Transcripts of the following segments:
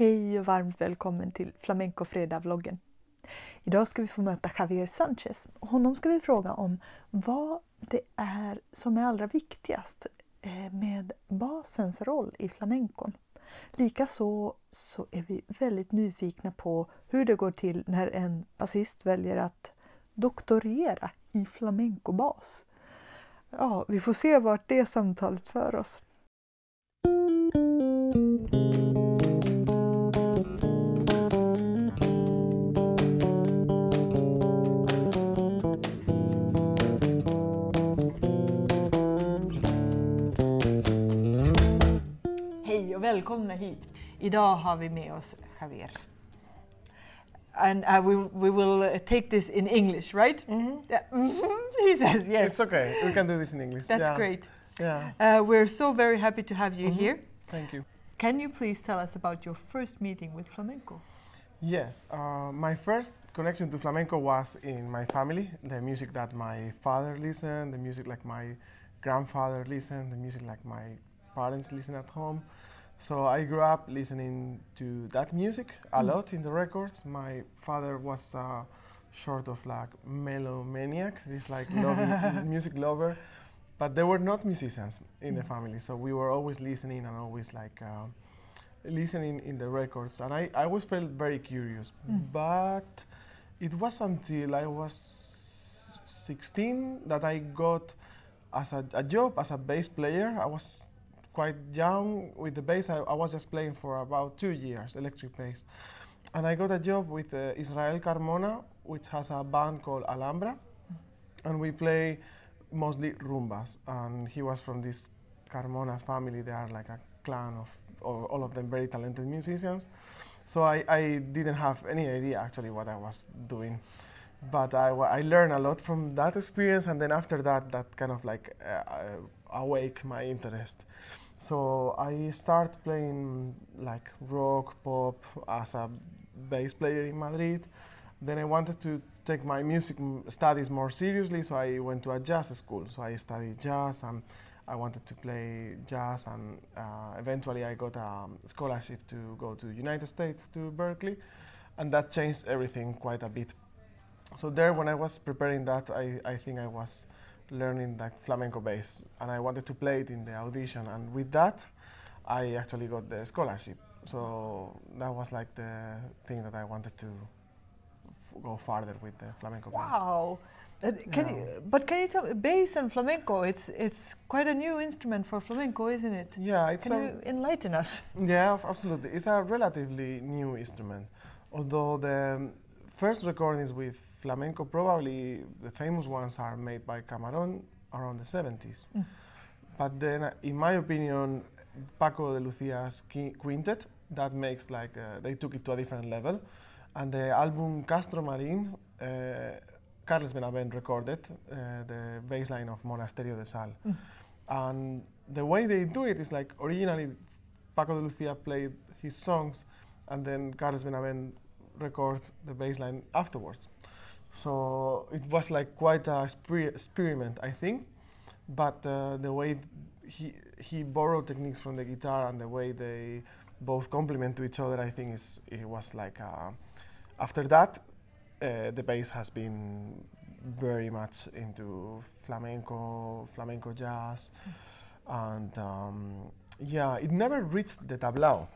Hej och varmt välkommen till Flamenco Fredag-vloggen. Idag ska vi få möta Javier Sanchez. Honom ska vi fråga om vad det är som är allra viktigast eh, med basens roll i flamencon. Likaså så är vi väldigt nyfikna på hur det går till när en basist väljer att doktorera i flamencobas. Ja, vi får se vart det samtalet för oss. Välkomna hit. Idag har vi med oss Javier. And uh, we, we will uh, take this in English, right? Yeah. He says yes. It's okay. We can do this in English. That's yeah. great. Yeah. Uh, we're so very happy to have you Mhm. here. Thank you. Can you please tell us about your first meeting with flamenco? Yes. Uh, my first connection to flamenco was in my family. The music that my father listened, the music like my grandfather listened, the music like my parents listen at home. So I grew up listening to that music a Mm. lot in the records. My father was uh, sort of like melomaniac. He's like loving, music lover, but there were not musicians in the Mm. family, so we were always listening and always like uh, listening in the records. And I, I always felt very curious, Mm. but it was until I was 16 that I got as a, a job as a bass player. I was quite young with the bass. I, I was just playing for about two years, electric bass. And I got a job with uh, Israel Carmona, which has a band called Alhambra. And we play mostly rumbas. And he was from this Carmona family. They are like a clan of all, all of them very talented musicians. So I, I didn't have any idea actually what I was doing. But I, I learned a lot from that experience, and then after that, that kind of like uh, uh, awake my interest. So I start playing like rock, pop as a bass player in Madrid. Then I wanted to take my music studies more seriously, so I went to a jazz school. So I studied jazz and I wanted to play jazz, and uh, eventually I got a scholarship to go to United States to Berklee, and that changed everything quite a bit. So there, when I was preparing that, I, I think I was learning like flamenco bass, and I wanted to play it in the audition, and with that, I actually got the scholarship. So that was like the thing that I wanted to f- go farther with the flamenco bass. Wow. Uh, can Yeah. you, but can you tell me, bass and flamenco, it's, it's quite a new instrument for flamenco, isn't it? Yeah, it's Can you enlighten us? Yeah, ab- absolutely. It's a relatively new instrument. Although the um, first recordings with flamenco, probably the famous ones are made by Camarón around the 70s. Mm. But then, uh, in my opinion, Paco de Lucia's qui- quintet, that makes like, uh, they took it to a different level. And the album Castro Marín, uh, Carles Benavent recorded uh, the bass line of Monasterio de Sal. Mm. And the way they do it is like originally Paco de Lucia played his songs and then Carlos Benavent recorded the bass line afterwards. So it was like quite a experiment, I think. But uh, the way he, he borrowed techniques from the guitar and the way they both complement to each other, I think is, it was like, uh, after that, uh, the bass has been very much into flamenco, flamenco jazz, and um, yeah, it never reached the tablao,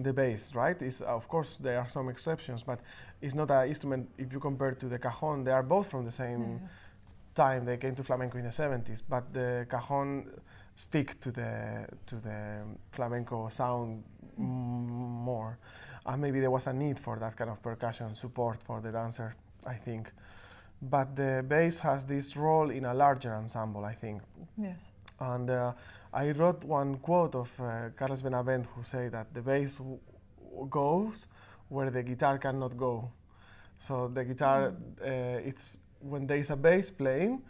the bass, right? It's, of course, there are some exceptions, but it's not an instrument. If you compare to the cajon, they are both from the same time. They came to flamenco in the 70s, but the cajon stick to the to the flamenco sound mm, more, and maybe there was a need for that kind of percussion support for the dancer, I think. But the bass has this role in a larger ensemble, I think. Yes. And uh, I wrote one quote of uh, Carlos Benavent who said that the bass goes where the guitar cannot go. So the guitar, uh, it's when there is a bass playing,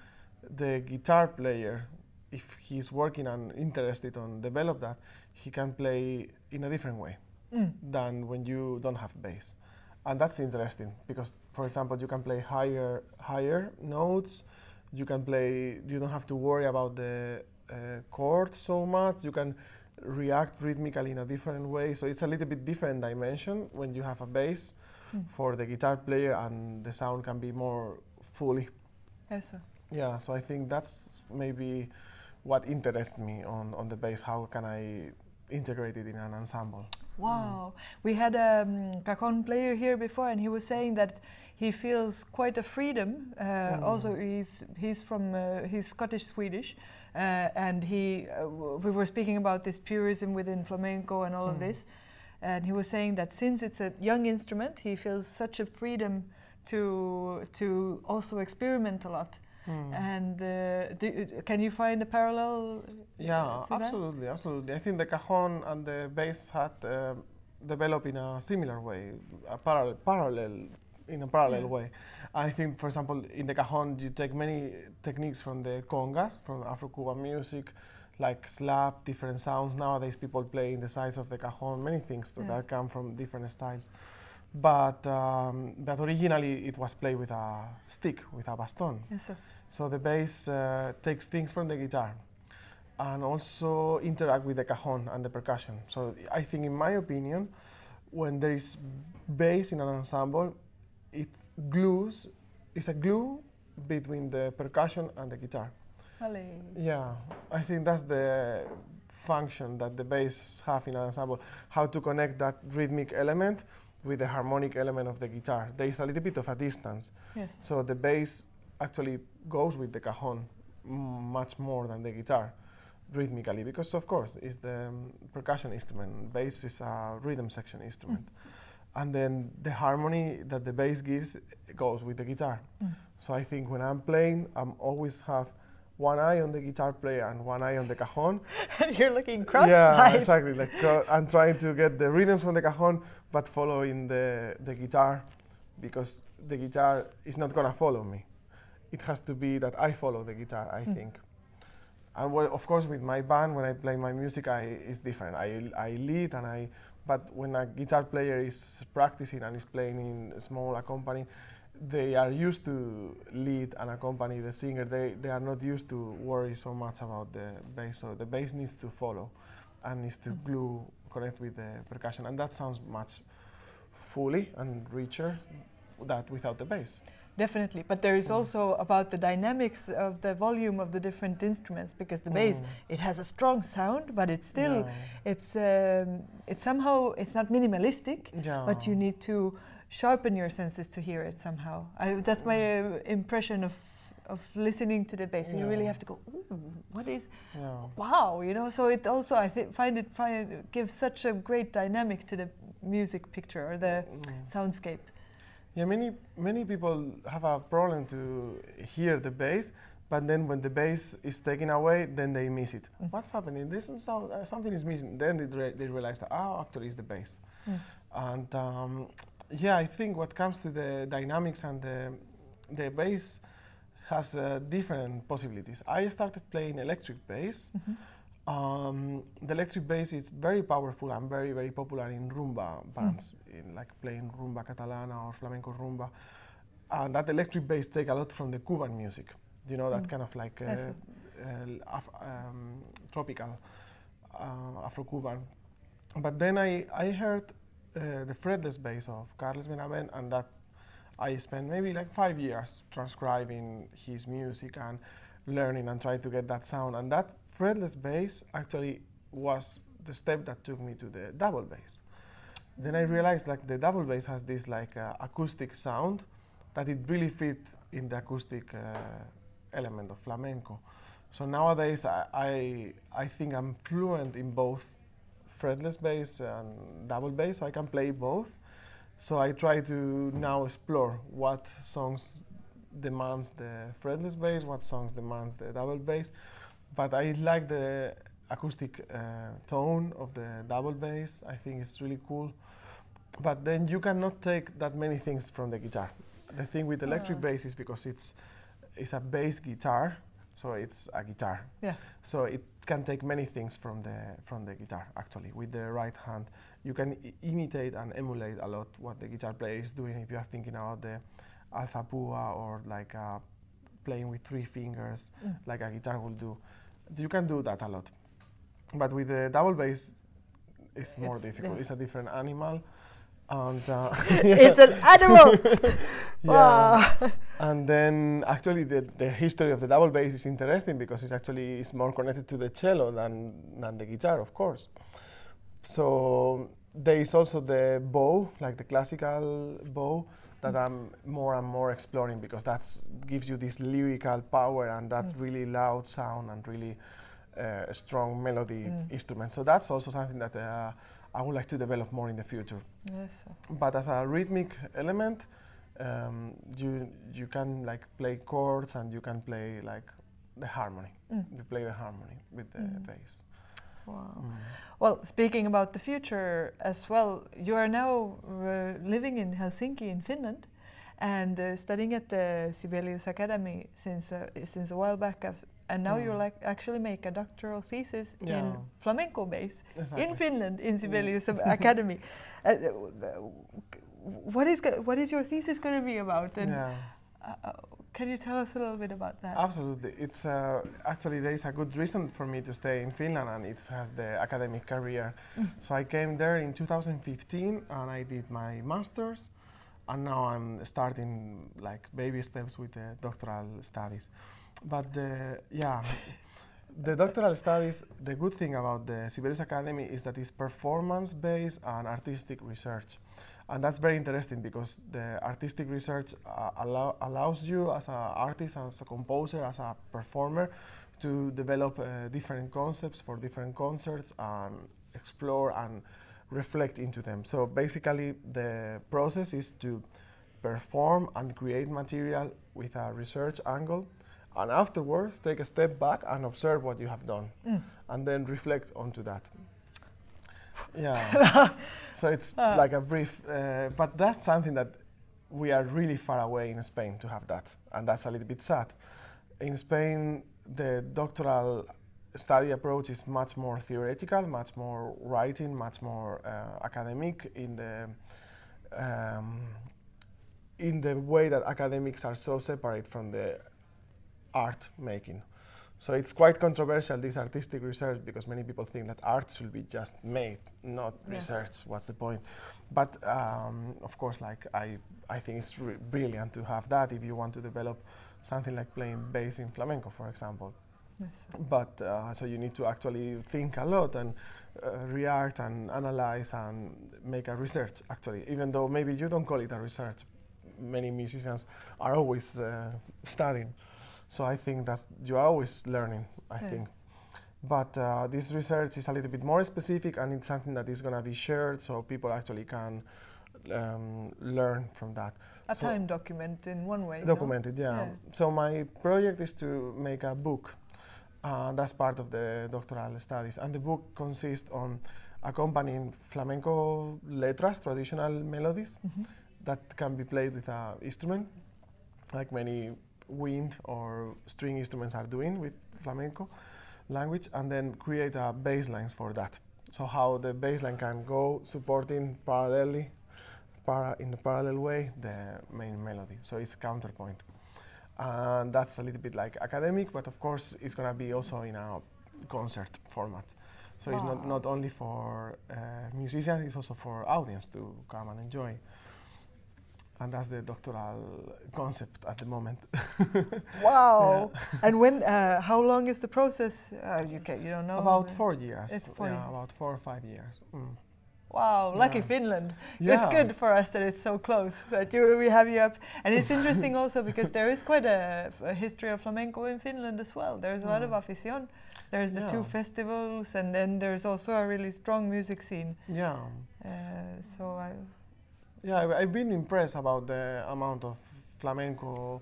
the guitar player, if he's working and interested on develop that, he can play in a different way Mm. than when you don't have bass. And that's interesting because, for example, you can play higher higher notes. You can play. You don't have to worry about the uh, chord so much. You can react rhythmically in a different way. So it's a little bit different dimension when you have a bass Mm. for the guitar player, and the sound can be more fully. Eso. Yeah, so I think that's maybe what interests me on, on the bass. How can I integrate it in an ensemble? Wow. We had a um, cajon player here before, and he was saying that he feels quite a freedom. Uh, Mm. Also, he's he's from uh, he's Scottish Swedish, uh, and he uh, w- we were speaking about this purism within flamenco and all of Mm. this, and he was saying that since it's a young instrument, he feels such a freedom to to also experiment a lot. Hmm. And uh, do, can you find a parallel? uh, Yeah, to that? absolutely, absolutely. I think the cajon and the bass had um developed in a similar way, a parallel, parallel in a parallel Yeah. way. I think, for example, in the cajon, you take many techniques from the congas, from Afro-Cuban music, like slap, different sounds. Nowadays, people play in the sides of the cajon, many things that Yes. are come from different styles. But um, but originally, it was played with a stick, with a baston. Yes, sir. So the bass uh, takes things from the guitar and also interact with the cajon and the percussion. So I think, in my opinion, when there is bass in an ensemble, it glues, it's a glue between the percussion and the guitar. Vale. Yeah, I think that's the function that the bass have in an ensemble, how to connect that rhythmic element with the harmonic element of the guitar. There is a little bit of a distance. Yes. So the bass actually goes with the cajon mm, much more than the guitar rhythmically because of course it's the um, percussion instrument bass is a rhythm section instrument. And then the harmony that the bass gives goes with the guitar. Mm. so i think when i'm playing i'm always have one eye on the guitar player and one eye on the cajon. And You're looking cross-eyed. yeah exactly like uh, i'm trying to get the rhythms from the cajon but following the, the guitar because the guitar is not gonna follow me it has to be that i follow the guitar i Mm. think. And well, of course with my band when i play my music I, it's different. I, I lead and i but when a guitar player is practicing and is playing in a small accompany they are used to lead and accompany the singer. They, they are not used to worry so much about the bass. So the bass needs to follow and needs to Mm. glue connect with the percussion. And that sounds much fully and richer that without the bass Definitely, but there is Mm. also about the dynamics of the volume of the different instruments because the bass Mm. it has a strong sound, but it's still it's um, it's somehow it's not minimalistic, but you need to sharpen your senses to hear it somehow. I, that's my uh, impression of of listening to the bass. You really have to go, Ooh, what is wow, you know. So it also I thi- find it find it gives such a great dynamic to the music picture or the Mm. soundscape. Yeah, many many people have a problem to hear the bass, but then when the bass is taken away, then they miss it. Mm. What's happening? This is sound, uh, something is missing. Then they, re- they realize that oh, actually, it's the bass. Mm. And um, yeah, I think what comes to the dynamics and the the bass has uh, different possibilities. I started playing electric bass. Mhm. Um, the electric bass is very powerful and very, very popular in rumba bands, in like playing rumba catalana or flamenco rumba. And that electric bass take a lot from the Cuban music. You know that Mm. kind of like uh, uh, Af- um, tropical uh, Afro-Cuban. But then I, I heard uh, the fretless bass of Carlos Benavent, and that I spent maybe like five years transcribing his music and learning and trying to get that sound. And that fretless bass actually was the step that took me to the double bass. Then I realized like the double bass has this like uh, acoustic sound that it really fit in the acoustic uh, element of flamenco. So nowadays I, I I think I'm fluent in both fretless bass and double bass, so I can play both. So I try to now explore what songs demands the fretless bass, what songs demands the double bass. But I like the acoustic uh, tone of the double bass. I think it's really cool. But then you cannot take that many things from the guitar. The thing with electric Ah. bass is because it's it's a bass guitar, so it's a guitar. Yeah. So it can take many things from the from the guitar. Actually, with the right hand, you can I- imitate and emulate a lot what the guitar player is doing. If you are thinking about the alzapua or like uh, playing with three fingers, Mm. like a guitar will do, you can do that a lot. but with the double bass, it's more It's- difficult. yeah. It's a different animal, and uh, It's an animal. yeah. Wow. And then actually the, the history of the double bass is interesting because it's actually it's more connected to the cello than, than the guitar, of course. So there is also the bow, like the classical bow, that I'm more and more exploring because that gives you this lyrical power and that really loud sound and really uh, strong melody Mm. instrument. So that's also something that uh, I would like to develop more in the future yes. but as a rhythmic element um, you you can like play chords and you can play like the harmony Mm. you play the harmony with the Mm. bass Wow. Mm. Well, speaking about the future as well, you are now uh, living in Helsinki in Finland and uh, studying at the Sibelius Academy since uh, since a while back, and now you Mm. like actually make a doctoral thesis in flamenco bass Exactly. in Finland in Sibelius Academy. Uh, uh, what is go- what is your thesis going to be about? And yeah uh, can you tell us a little bit about that? absolutely it's uh, actually there is a good reason for me to stay in finland and it has the academic career Mm. so i came there in 2015 and i did my masters and now i'm starting like baby steps with the doctoral studies but the, yeah the doctoral studies the good thing about the sibelius academy is that it's performance based and artistic research and that's very interesting because the artistic research uh, allow, allows you as an artist as a composer as a performer to develop uh, different concepts for different concerts and explore and reflect into them. So basically the process is to perform and create material with a research angle and afterwards take a step back and observe what you have done. Mm. and then reflect onto that yeah so it's Ah. like a brief uh, but that's something that we are really far away in spain to have that and that's a little bit sad in spain the doctoral study approach is much more theoretical much more writing much more uh, academic in the um, in the way that academics are so separate from the art making. So it's quite controversial this artistic research because many people think that art should be just made, not Yeah. research. What's the point? But um, of course, like I, I think it's re- brilliant to have that if you want to develop something like playing bass in flamenco, for example. Yes. But uh, so you need to actually think a lot and uh, react and analyze and make a research. Actually, even though maybe you don't call it a research, many musicians are always uh, studying. So I think that you are always learning. I Yeah. think. But uh, this research is a little bit more specific, and it's something that is going to be shared, so people actually can um, learn from that. A So- time document in one way. no? documented yeah. Yeah. so my project is to make a book uh, that's part of the doctoral studies and the book consists on accompanying flamenco letras traditional melodies Mhm. that can be played with an instrument like many wind or string instruments are doing with flamenco language and then create a bass lines for that so how the bass line can go supporting parallelly para, in a parallel way the main melody. So it's counterpoint. And that's a little bit like academic, but of course it's going to be also in a concert format. So it's not, not only for uh, musicians, it's also for audience to come and enjoy. And that's the doctoral concept at the moment. Wow! And when? Uh, how long is the process? Uh, you can, you don't know. about four years. it's four yeah, years. about four or five years. Mm. Wow! Lucky Yeah. Finland. It's good for us that it's so close that you we have you up, and it's interesting also because there is quite a, a history of flamenco in Finland as well. There's a lot of Mm. afición. There's the two festivals, and then there's also a really strong music scene. Yeah. Uh, so I, Yeah, I- I've been impressed about the amount of flamenco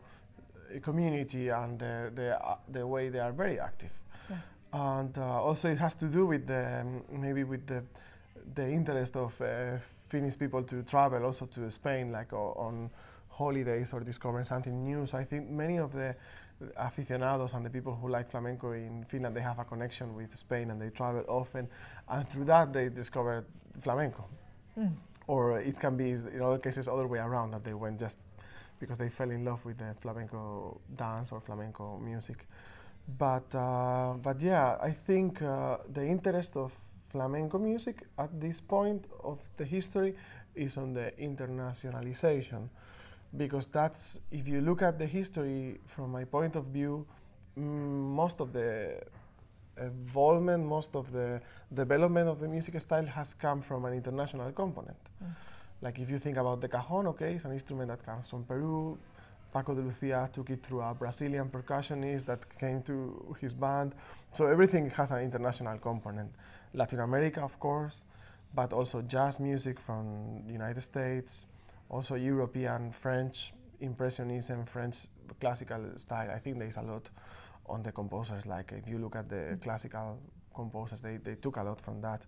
uh, community and the, the, uh, the way they are very active. Yeah. And uh, also it has to do with the, um, maybe with the, the interest of uh, Finnish people to travel also to Spain, like on holidays or discover something new. So I think many of the aficionados and the people who like flamenco in Finland, they have a connection with Spain and they travel often. And through that they discover flamenco mm, or it can be in other cases other way around that they went just because they fell in love with the flamenco dance or flamenco music. But uh, but yeah, I think uh, the interest of flamenco music at this point of the history is on the internationalization, because that's if you look at the history from my point of view, mm, most of the involvement, most of the development of the music style has come from an international component. Mm. Like if you think about the cajon, okay, it's an instrument that comes from Peru. Paco de Lucia took it through a Brazilian percussionist that came to his band. So everything has an international component. Latin America, of course, but also jazz music from the United States, also European, French, Impressionism, French classical style. I think there is a lot on the composers. Like if you look at the mm. classical composers, they, they took a lot from that.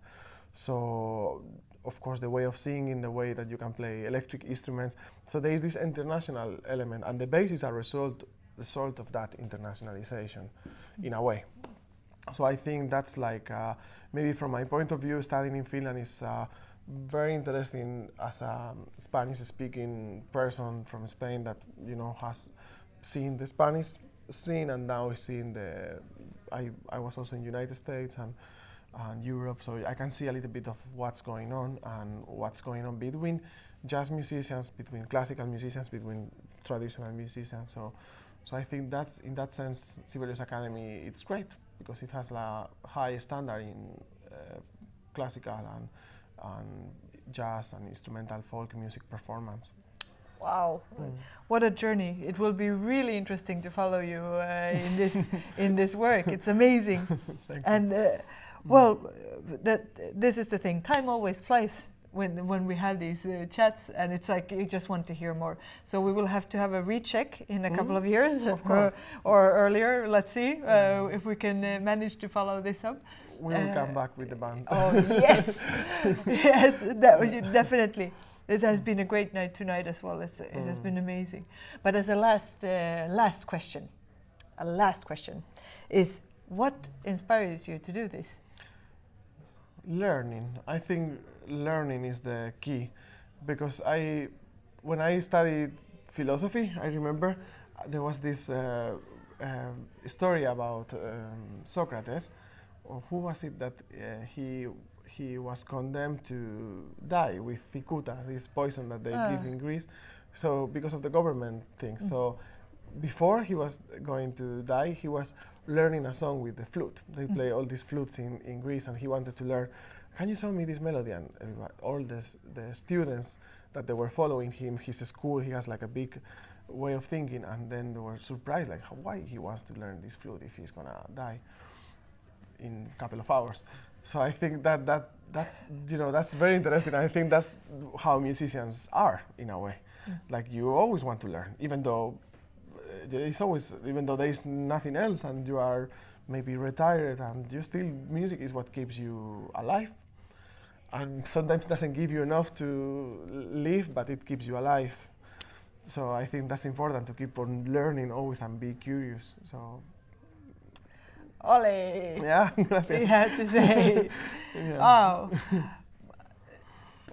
So of course the way of singing, the way that you can play electric instruments. So there is this international element, and the bass is a result result of that internationalization, in a way. So I think that's like uh, maybe from my point of view, studying in Finland is. Uh, very interesting as a Spanish-speaking person from Spain that you know has seen the Spanish scene and now seeing the. I, I was also in United States and and Europe, so I can see a little bit of what's going on and what's going on between jazz musicians, between classical musicians, between traditional musicians. So, so I think that's in that sense, Sibelius Academy it's great because it has a high standard in uh, classical and, and jazz and instrumental folk music performance. Wow, mm. what a journey! It will be really interesting to follow you uh, in this in this work. It's amazing, and. Uh, well, that this is the thing. Time always flies when when we have these uh, chats, and it's like you just want to hear more. So we will have to have a recheck in a mm. couple of years, of or, or, earlier. Let's see uh, mm. if we can uh, manage to follow this up. We will come back with the band. Oh yes, yes, that, definitely. This has been a great night tonight as well. It's, it mm. has been amazing. But as a last uh, last question, a last question, is what inspires you to do this? learning. I think learning is the key because I, when I studied philosophy, I remember uh, there was this uh, uh, story about um, Socrates. Or who was it that uh, he he was condemned to die with cicuta, this poison that they give ah. in Greece, so because of the government thing. Mm. So before he was going to die, he was learning a song with the flute. They mm. play all these flutes in, in Greece, and he wanted to learn. Can you show me this melody? And all the, the students that they were following him, his school, he has like a big way of thinking, and then they were surprised, like why he wants to learn this flute if he's gonna die in a couple of hours. So I think that that that's you know that's very interesting. I think that's how musicians are in a way. Mm. Like you always want to learn, even though it's always even though there is nothing else and you are maybe retired and you still music is what keeps you alive and sometimes doesn't give you enough to live but it keeps you alive so i think that's important to keep on learning always and be curious so Ole! Yeah, you had to say. yeah. Oh,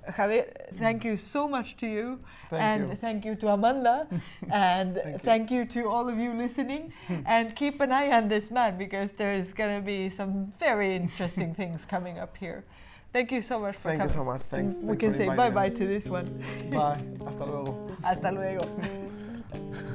Javier, thank you so much to you. Thank and you. thank you to Amanda. and thank, thank you. to all of you listening. and keep an eye on this man because there's going to be some very interesting things coming up here. Thank you so much for thank coming. Thank you so much. Thanks. We can say bye bye to this one. Bye. Hasta luego. Hasta luego.